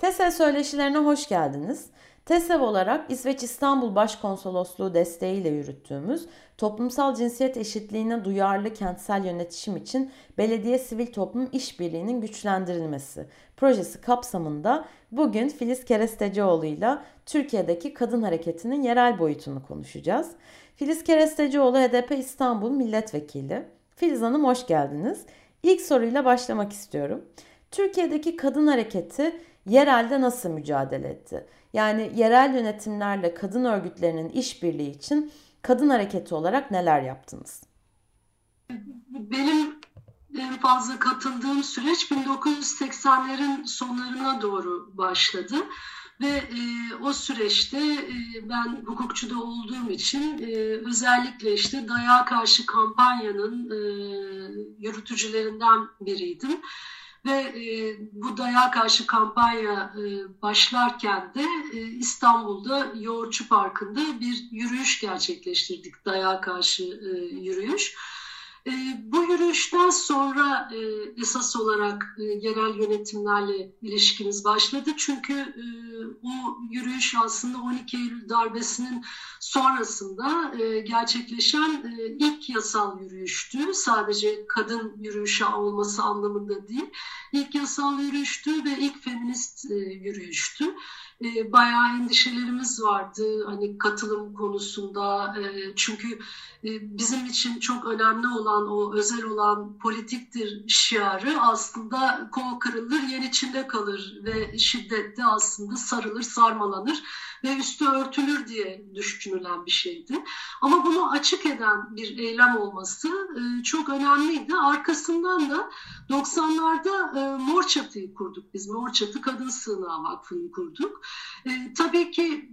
TESE söyleşilerine hoş geldiniz. TESEV olarak İsveç İstanbul Başkonsolosluğu desteğiyle yürüttüğümüz toplumsal cinsiyet eşitliğine duyarlı kentsel yönetişim için belediye sivil toplum işbirliğinin güçlendirilmesi projesi kapsamında bugün Filiz Kerestecioğlu ile Türkiye'deki kadın hareketinin yerel boyutunu konuşacağız. Filiz Kerestecioğlu HDP İstanbul Milletvekili. Filiz Hanım hoş geldiniz. İlk soruyla başlamak istiyorum. Türkiye'deki kadın hareketi yerelde nasıl mücadele etti? Yani yerel yönetimlerle kadın örgütlerinin işbirliği için kadın hareketi olarak neler yaptınız? Benim en fazla katıldığım süreç 1980'lerin sonlarına doğru başladı. Ve e, o süreçte e, ben hukukçuda olduğum için e, özellikle işte dayağa karşı kampanyanın e, yürütücülerinden biriydim. Ve e, bu dayağa karşı kampanya e, başlarken de e, İstanbul'da Yoğurtçu Parkı'nda bir yürüyüş gerçekleştirdik. Dayağa karşı e, yürüyüş. E, bu yürüyüşten sonra e, esas olarak e, yerel yönetimlerle ilişkimiz başladı. Çünkü e, o yürüyüş aslında 12 Eylül darbesinin sonrasında e, gerçekleşen e, ilk yasal yürüyüştü. Sadece kadın yürüyüşü olması anlamında değil. İlk yasal yürüyüştü ve ilk feminist e, yürüyüştü e, bayağı endişelerimiz vardı hani katılım konusunda. E, çünkü e, bizim için çok önemli olan o özel olan politiktir şiarı aslında kol kırılır yen içinde kalır ve şiddette aslında sarılır sarmalanır ve üstü örtülür diye düşünülen bir şeydi. Ama bunu açık eden bir eylem olması e, çok önemliydi. Arkasından da 90'larda e, Mor Çatı'yı kurduk biz. Mor Çatı Kadın Sığınağı Vakfı'nı kurduk. E, tabii ki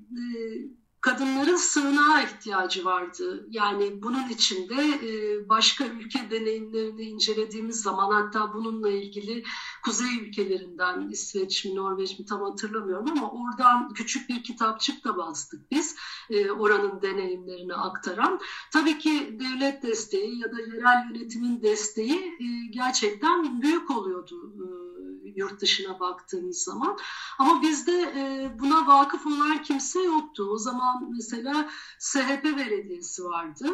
kadınların sığınağa ihtiyacı vardı. Yani bunun içinde e, başka ülke deneyimlerini incelediğimiz zaman hatta bununla ilgili kuzey ülkelerinden İsveç mi Norveç mi tam hatırlamıyorum ama oradan küçük bir kitapçık da bastık biz e, oranın deneyimlerini aktaran. Tabii ki devlet desteği ya da yerel yönetimin desteği e, gerçekten büyük oluyordu yurt dışına baktığımız zaman. Ama bizde e, buna vakıf olan kimse yoktu. O zaman mesela SHP Belediyesi vardı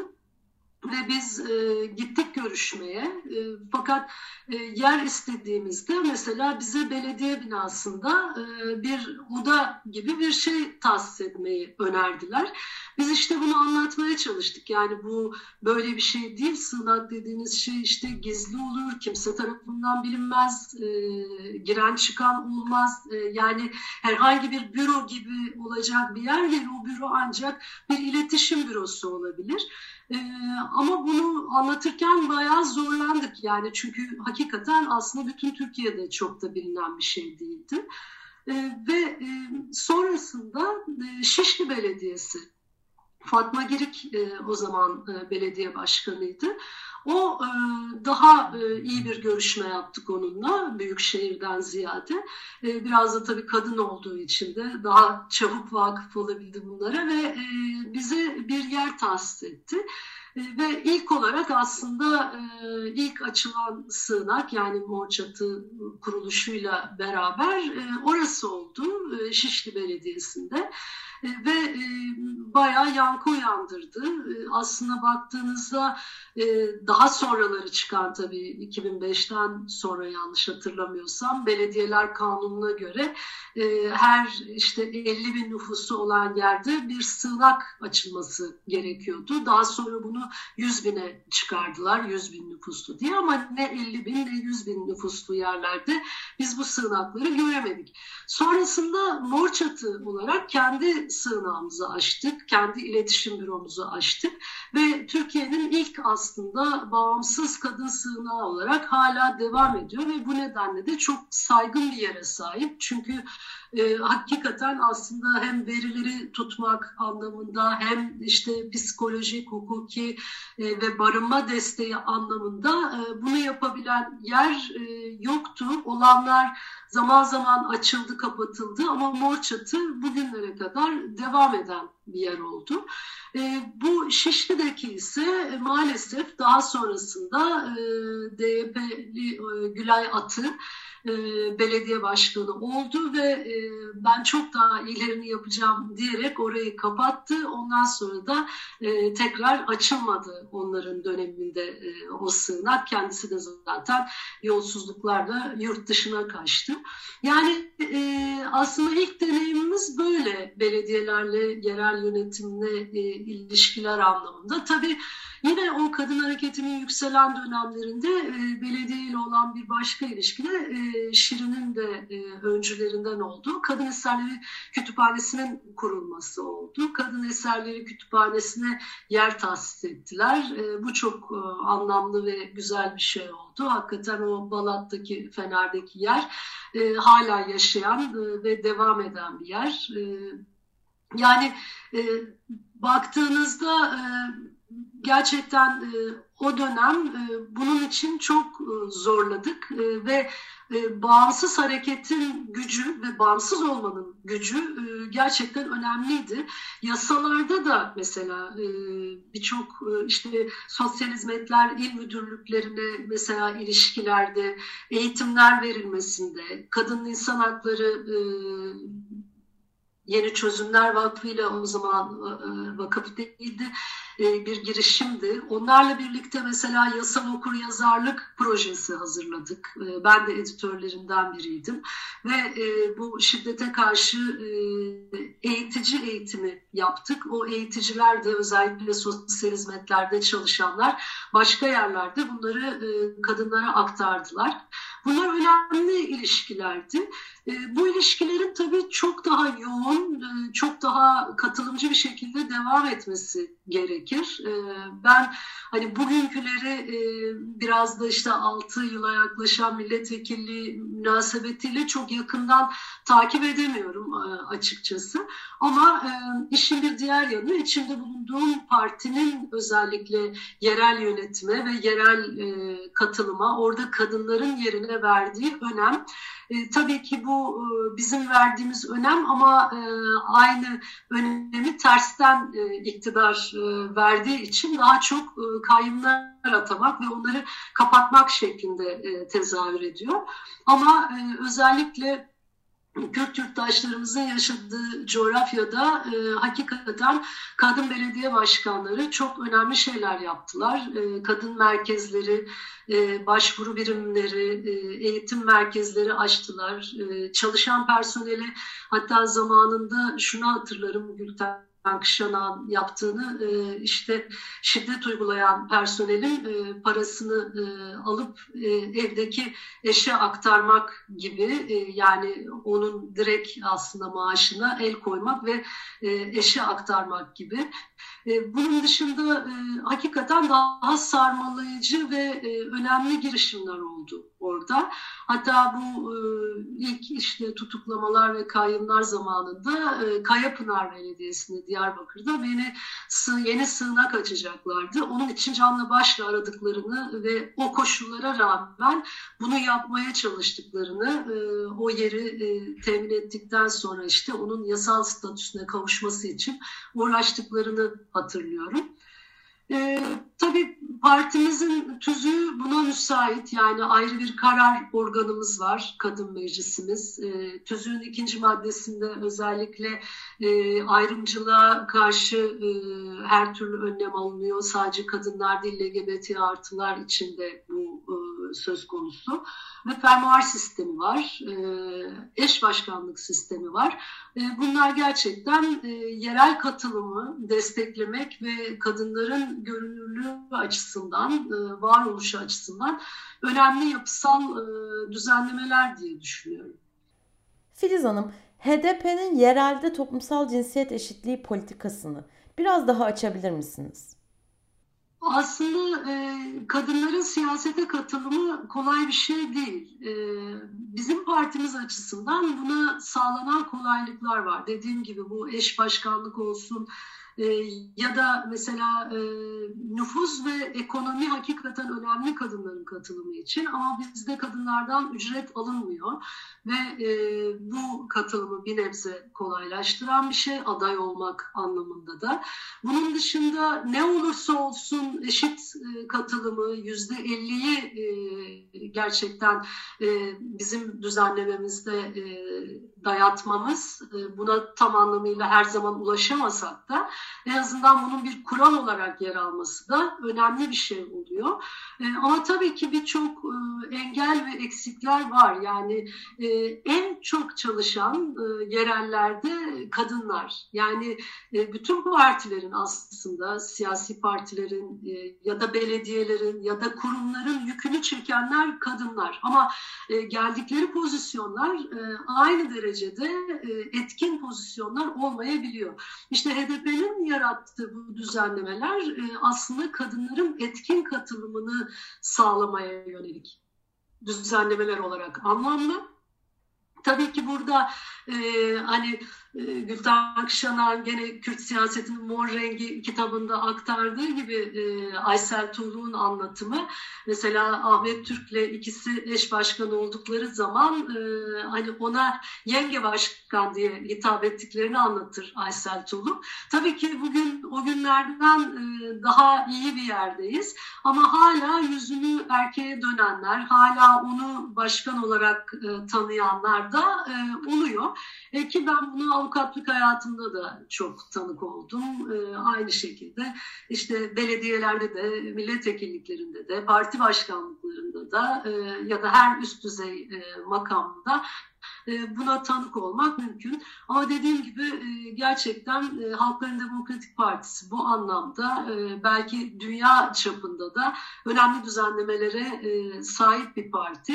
ve biz e, gittik görüşmeye e, fakat e, yer istediğimizde mesela bize belediye binasında e, bir oda gibi bir şey tahsis etmeyi önerdiler. Biz işte bunu anlatmaya çalıştık yani bu böyle bir şey değil sığınak dediğiniz şey işte gizli olur kimse tarafından bilinmez e, giren çıkan olmaz e, yani herhangi bir büro gibi olacak bir yer değil o büro ancak bir iletişim bürosu olabilir. Ee, ama bunu anlatırken bayağı zorlandık yani çünkü hakikaten aslında bütün Türkiye'de çok da bilinen bir şey değildi. Ee, ve e, sonrasında e, Şişli Belediyesi, Fatma Girik e, o zaman e, belediye başkanıydı. O e, daha e, iyi bir görüşme yaptık onunla büyük şehirden ziyade. E, biraz da tabii kadın olduğu için de daha çabuk vakıf olabildi bunlara ve bize bir yer tahsis etti. Ve ilk olarak aslında ilk açılan sığınak yani Mor Çatı kuruluşuyla beraber orası oldu Şişli Belediyesi'nde. Ve e, bayağı yankı uyandırdı. E, aslına baktığınızda e, daha sonraları çıkan tabii 2005'ten sonra yanlış hatırlamıyorsam belediyeler kanununa göre e, her işte 50 bin nüfusu olan yerde bir sığınak açılması gerekiyordu. Daha sonra bunu 100 bine çıkardılar 100 bin nüfuslu diye ama ne 50 bin ne 100 bin nüfuslu yerlerde biz bu sığınakları göremedik. Sonrasında Mor Çatı olarak kendi sığınağımızı açtık, kendi iletişim büromuzu açtık ve Türkiye'nin ilk aslında bağımsız kadın sığınağı olarak hala devam ediyor ve bu nedenle de çok saygın bir yere sahip. Çünkü e, hakikaten aslında hem verileri tutmak anlamında hem işte psikolojik, hukuki e, ve barınma desteği anlamında e, bunu yapabilen yer e, yoktu. Olanlar zaman zaman açıldı, kapatıldı ama Mor Çatı bugünlere kadar devam eden bir yer oldu. E, bu Şişli'deki ise maalesef daha sonrasında e, DYP'li e, Gülay Atı e, belediye başkanı oldu ve e, ben çok daha ilerini yapacağım diyerek orayı kapattı. Ondan sonra da e, tekrar açılmadı onların döneminde e, o sığınak. Kendisi de zaten yolsuzluklarla yurt dışına kaçtı. Yani e, aslında ilk deneyimimiz böyle belediyelerle, yerel yönetimle e, ilişkiler anlamında. Tabii Yine o kadın hareketinin yükselen dönemlerinde e, belediye ile olan bir başka ilişkide e, Şirin'in de e, öncülerinden olduğu Kadın Eserleri Kütüphanesi'nin kurulması oldu. Kadın Eserleri Kütüphanesi'ne yer tahsis ettiler. E, bu çok e, anlamlı ve güzel bir şey oldu. Hakikaten o Balat'taki, Fener'deki yer e, hala yaşayan e, ve devam eden bir yer. E, yani e, baktığınızda e, gerçekten e, o dönem e, bunun için çok e, zorladık e, ve e, bağımsız hareketin gücü ve bağımsız olmanın gücü e, gerçekten önemliydi. Yasalarda da mesela e, birçok e, işte sosyal hizmetler il müdürlüklerine mesela ilişkilerde eğitimler verilmesinde kadın insan hakları e, Yeni Çözümler Vakfı ile o zaman e, vakıf değildi e, bir girişimdi. Onlarla birlikte mesela yasal okur yazarlık projesi hazırladık. E, ben de editörlerinden biriydim ve bu şiddete karşı eğitici eğitimi yaptık. O eğiticiler de özellikle sosyal hizmetlerde çalışanlar başka yerlerde bunları kadınlara aktardılar. Bunlar önemli ilişkilerdi. E, bu ilişkilerin tabii çok daha yoğun, e, çok daha katılımcı bir şekilde devam etmesi gerekir. E, ben hani bugünküleri e, biraz da işte 6 yıla yaklaşan milletvekilliği münasebetiyle çok yakından takip edemiyorum e, açıkçası. Ama işin bir diğer yanı içinde bulunduğum partinin özellikle yerel yönetime ve yerel katılıma, orada kadınların yerine verdiği önem e, tabii ki bu e, bizim verdiğimiz önem ama e, aynı önemi tersten e, iktidar e, verdiği için daha çok e, kayyumlar atamak ve onları kapatmak şeklinde e, tezahür ediyor. Ama e, özellikle Kürt yurttaşlarımızın yaşadığı coğrafyada e, hakikaten kadın belediye başkanları çok önemli şeyler yaptılar. E, kadın merkezleri, e, başvuru birimleri, e, eğitim merkezleri açtılar. E, çalışan personeli hatta zamanında şunu hatırlarım Gülten Akşanan yaptığını e, işte şiddet uygulayan personelin e, parasını e, alıp evdeki eşe aktarmak gibi yani onun direkt aslında maaşına el koymak ve eşe aktarmak gibi. Bunun dışında hakikaten daha sarmalayıcı ve önemli girişimler oldu orada. Hatta bu ilk işte tutuklamalar ve kayyımlar zamanında Kayapınar Belediyesi'nde Diyarbakır'da beni yeni sığınak açacaklardı. Onun için canlı başla aradıklarını ve o koşullara rağmen bunu yapmaya çalıştıklarını, e, o yeri e, temin ettikten sonra işte onun yasal statüsüne kavuşması için uğraştıklarını hatırlıyorum. E, tabii partimizin tüzüğü buna müsait. Yani ayrı bir karar organımız var, kadın meclisimiz. E, tüzüğün ikinci maddesinde özellikle e, ayrımcılığa karşı e, her türlü önlem alınıyor. Sadece kadınlar değil LGBT artılar içinde bu e, söz konusu ve fermuar sistemi var, e, eş başkanlık sistemi var. E, bunlar gerçekten e, yerel katılımı desteklemek ve kadınların görünürlüğü açısından, varoluşu açısından önemli yapısal düzenlemeler diye düşünüyorum. Filiz Hanım, HDP'nin yerelde toplumsal cinsiyet eşitliği politikasını biraz daha açabilir misiniz? Aslında e, kadınların siyasete katılımı kolay bir şey değil. E, bizim partimiz açısından buna sağlanan kolaylıklar var. Dediğim gibi bu eş başkanlık olsun, e, ya da mesela e, nüfuz ve ekonomi hakikaten önemli kadınların katılımı için ama bizde kadınlardan ücret alınmıyor ve e, bu katılımı bir nebze kolaylaştıran bir şey aday olmak anlamında da. Bunun dışında ne olursa olsun eşit e, katılımı yüzde elliyi e, gerçekten e, bizim düzenlememizde e, dayatmamız e, buna tam anlamıyla her zaman ulaşamasak da en azından bunun bir kural olarak yer alması da önemli bir şey oluyor. E, ama tabii ki birçok e, engel ve eksikler var. Yani en çok çalışan yerellerde kadınlar. Yani bütün partilerin aslında siyasi partilerin ya da belediyelerin ya da kurumların yükünü çekenler kadınlar. Ama geldikleri pozisyonlar aynı derecede etkin pozisyonlar olmayabiliyor. İşte HDP'nin yarattığı bu düzenlemeler e, aslında kadınların etkin katılımını sağlamaya yönelik düzenlemeler olarak anlamlı. Tabii ki burada e, hani e, Gülten Akşanan gene Kürt siyasetinin mor rengi kitabında aktardığı gibi e, Aysel Tuğlu'nun anlatımı mesela Ahmet Türk'le ikisi eş başkan oldukları zaman e, hani ona yenge başkan diye hitap ettiklerini anlatır Aysel Tuğlu. Tabii ki bugün o günlerden e, daha iyi bir yerdeyiz ama hala yüzünü erkeğe dönenler, hala onu başkan olarak tanıyanlar da oluyor. E, ki ben bunu avukatlık hayatımda da çok tanık oldum. E, aynı şekilde işte belediyelerde de, milletvekilliklerinde de, parti başkanlıklarında da e, ya da her üst düzey e, makamda buna tanık olmak mümkün. Ama dediğim gibi e, gerçekten e, Halkların Demokratik Partisi bu anlamda belki dünya çapında da önemli düzenlemelere sahip bir parti.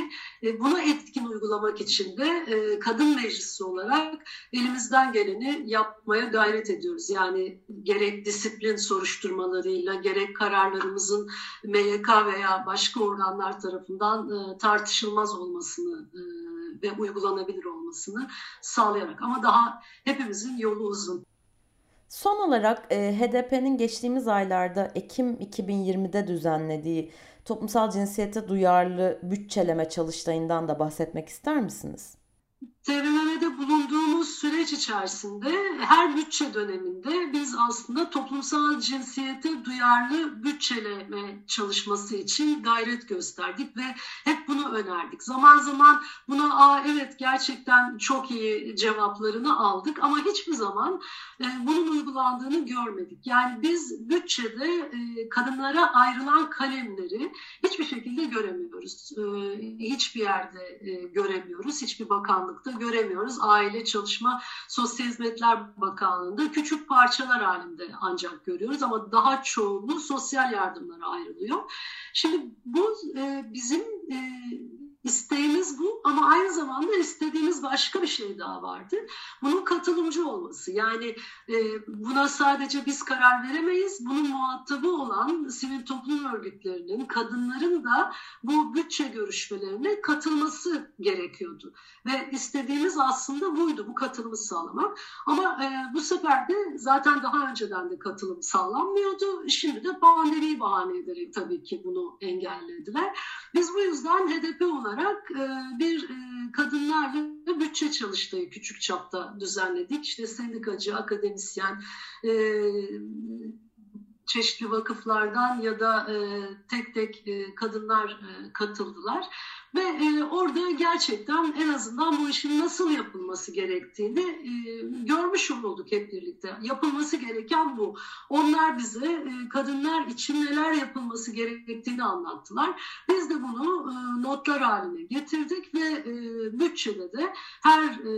Bunu etkin uygulamak için de kadın meclisi olarak elimizden geleni yapmaya gayret ediyoruz. Yani gerek disiplin soruşturmalarıyla gerek kararlarımızın MYK veya başka organlar tarafından tartışılmaz olmasını ve uygulanabilir olmasını sağlayarak ama daha hepimizin yolu uzun. Son olarak e, HDP'nin geçtiğimiz aylarda Ekim 2020'de düzenlediği toplumsal cinsiyete duyarlı bütçeleme çalıştayından da bahsetmek ister misiniz? TVM'de bulunduğumuz süreç içerisinde her bütçe döneminde biz aslında toplumsal cinsiyete duyarlı bütçeleme çalışması için gayret gösterdik ve hep bunu önerdik. Zaman zaman buna Aa, evet gerçekten çok iyi cevaplarını aldık ama hiçbir zaman e, bunun uygulandığını görmedik. Yani biz bütçede e, kadınlara ayrılan kalemleri hiçbir şekilde göremiyoruz. E, hiçbir yerde e, göremiyoruz, hiçbir bakanlıkta göremiyoruz. Aile, Çalışma, Sosyal Hizmetler Bakanlığı'nda küçük parçalar halinde ancak görüyoruz ama daha çoğunluğu sosyal yardımlara ayrılıyor. Şimdi bu e, bizim e, İsteğimiz bu ama aynı zamanda istediğimiz başka bir şey daha vardı. Bunun katılımcı olması. Yani e, buna sadece biz karar veremeyiz. Bunun muhatabı olan sivil toplum örgütlerinin, kadınların da bu bütçe görüşmelerine katılması gerekiyordu. Ve istediğimiz aslında buydu, bu katılımı sağlamak. Ama e, bu sefer de zaten daha önceden de katılım sağlanmıyordu. Şimdi de pandemi bahaneleri tabii ki bunu engellediler. Biz bu yüzden HDP olarak olarak e, bir e, kadınlarla bütçe çalıştığı küçük çapta düzenledik. İşte sendikacı, akademisyen, e, çeşitli vakıflardan ya da tek tek kadınlar katıldılar. Ve e, orada gerçekten en azından bu işin nasıl yapılması gerektiğini e, görmüş olduk hep birlikte. Yapılması gereken bu. Onlar bize e, kadınlar için neler yapılması gerektiğini anlattılar. Biz de bunu e, notlar haline getirdik ve e, bütçede de her e,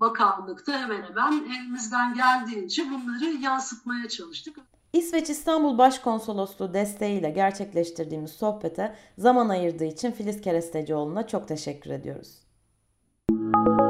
bakanlıkta hemen hemen elimizden geldiğince bunları yansıtmaya çalıştık. İsveç İstanbul Başkonsolosluğu desteğiyle gerçekleştirdiğimiz sohbete zaman ayırdığı için Filiz Kerestecioğlu'na çok teşekkür ediyoruz. Müzik